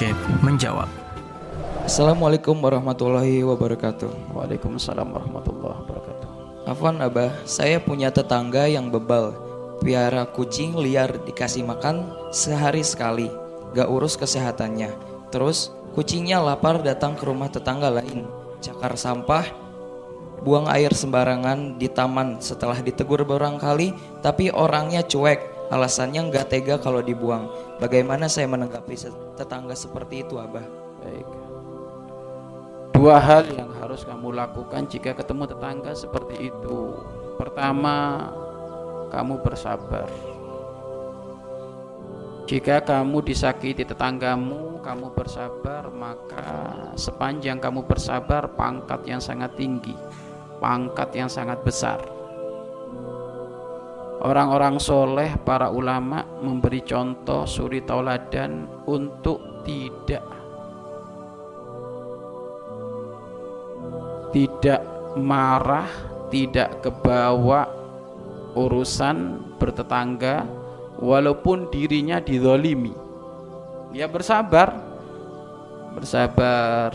Syekh menjawab. Assalamualaikum warahmatullahi wabarakatuh. Waalaikumsalam warahmatullahi wabarakatuh. Afwan Abah, saya punya tetangga yang bebal. Piara kucing liar dikasih makan sehari sekali. Gak urus kesehatannya. Terus kucingnya lapar datang ke rumah tetangga lain. Cakar sampah, buang air sembarangan di taman setelah ditegur beberapa kali, tapi orangnya cuek. Alasannya nggak tega kalau dibuang. Bagaimana saya menanggapi tetangga seperti itu, Abah? Baik. Dua hal yang harus kamu lakukan jika ketemu tetangga seperti itu. Pertama, kamu bersabar. Jika kamu disakiti tetanggamu, kamu bersabar, maka sepanjang kamu bersabar, pangkat yang sangat tinggi, pangkat yang sangat besar. Orang-orang soleh, para ulama memberi contoh suri tauladan untuk tidak tidak marah, tidak kebawa urusan bertetangga walaupun dirinya didolimi. Dia bersabar, bersabar.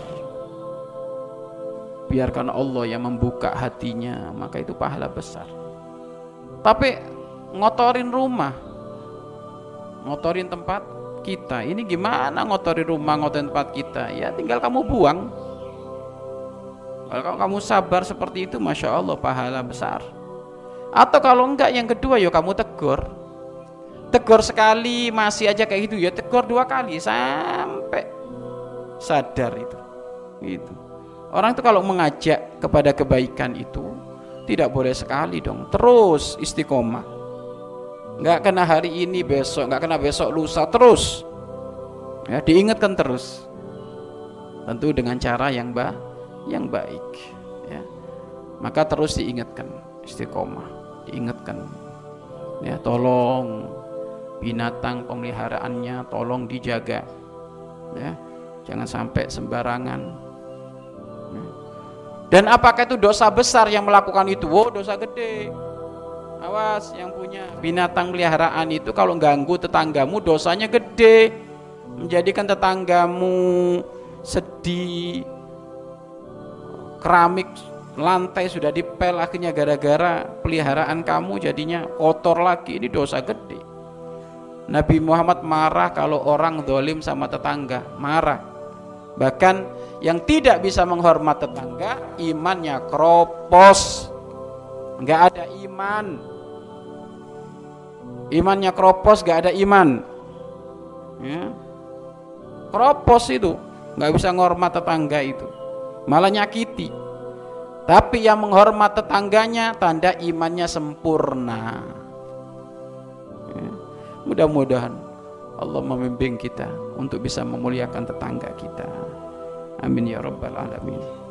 Biarkan Allah yang membuka hatinya, maka itu pahala besar. Tapi ngotorin rumah, ngotorin tempat kita. Ini gimana ngotorin rumah, ngotorin tempat kita? Ya tinggal kamu buang. Kalau kamu sabar seperti itu, masya Allah pahala besar. Atau kalau enggak, yang kedua ya kamu tegur. Tegur sekali masih aja kayak gitu ya tegur dua kali sampai sadar itu. Gitu. Orang itu kalau mengajak kepada kebaikan itu tidak boleh sekali dong. Terus istiqomah. Enggak kena hari ini besok, enggak kena besok lusa terus. Ya, diingatkan terus. Tentu dengan cara yang baik yang baik. Ya. Maka terus diingatkan istiqomah. Diingatkan. Ya tolong binatang pemeliharaannya tolong dijaga. Ya jangan sampai sembarangan. Ya. dan apakah itu dosa besar yang melakukan itu? Oh dosa gede awas yang punya binatang peliharaan itu kalau ganggu tetanggamu dosanya gede. Menjadikan tetanggamu sedih. Keramik lantai sudah dipel akhirnya gara-gara peliharaan kamu jadinya kotor lagi. Ini dosa gede. Nabi Muhammad marah kalau orang dolim sama tetangga. Marah. Bahkan yang tidak bisa menghormat tetangga imannya kropos nggak ada iman. Imannya kropos nggak ada iman. Ya. kropos itu nggak bisa menghormat tetangga itu. Malah nyakiti. Tapi yang menghormat tetangganya tanda imannya sempurna. Ya. mudah-mudahan Allah membimbing kita untuk bisa memuliakan tetangga kita. Amin ya rabbal alamin